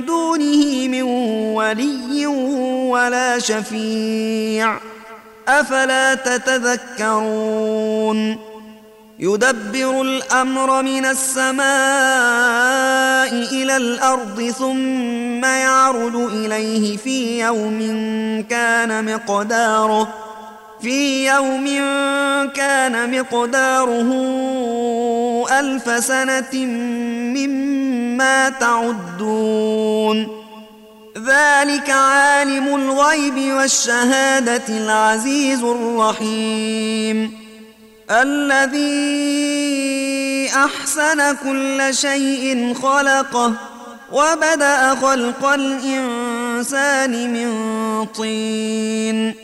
دونه من ولي ولا شفيع. أفلا تتذكرون؟ يدبر الأمر من السماء إلى الأرض ثم يعرج إليه في يوم كان مقداره. في يوم كان مقداره ألف سنة مما تعدون. ذلك عالم الغيب والشهادة العزيز الرحيم. الذي أحسن كل شيء خلقه وبدأ خلق الإنسان من طين.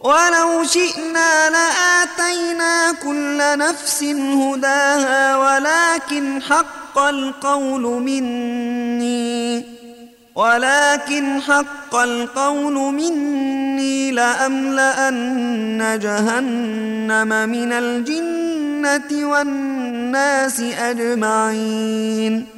ولو شئنا لآتينا كل نفس هداها ولكن حق القول مني. ولكن حق القول مني لأملأن جهنم من الجنة والناس أجمعين.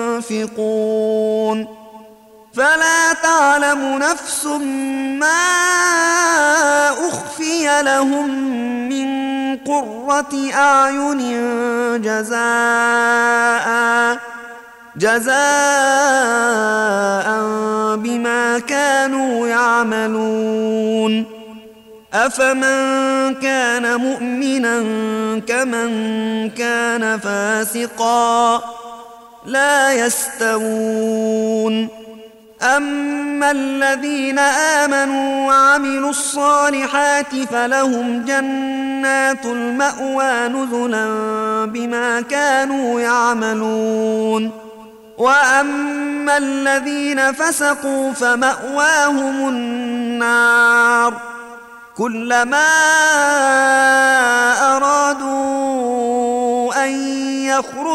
فلا تعلم نفس ما أخفي لهم من قرة أعين جزاء جزاء بما كانوا يعملون. أفمن كان مؤمنا كمن كان فاسقا. لا يستوون. أما الذين آمنوا وعملوا الصالحات فلهم جنات المأوى نزلا بما كانوا يعملون. وأما الذين فسقوا فمأواهم النار. كلما أرادوا أن يخرجوا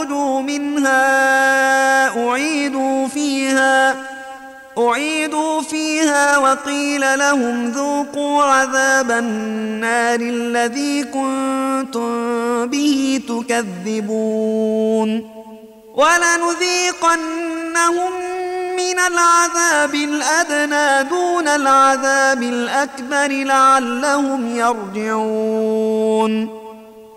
منها أعيدوا فيها أعيدوا فيها وقيل لهم ذوقوا عذاب النار الذي كنتم به تكذبون. ولنذيقنهم من العذاب الأدنى دون العذاب الأكبر لعلهم يرجعون.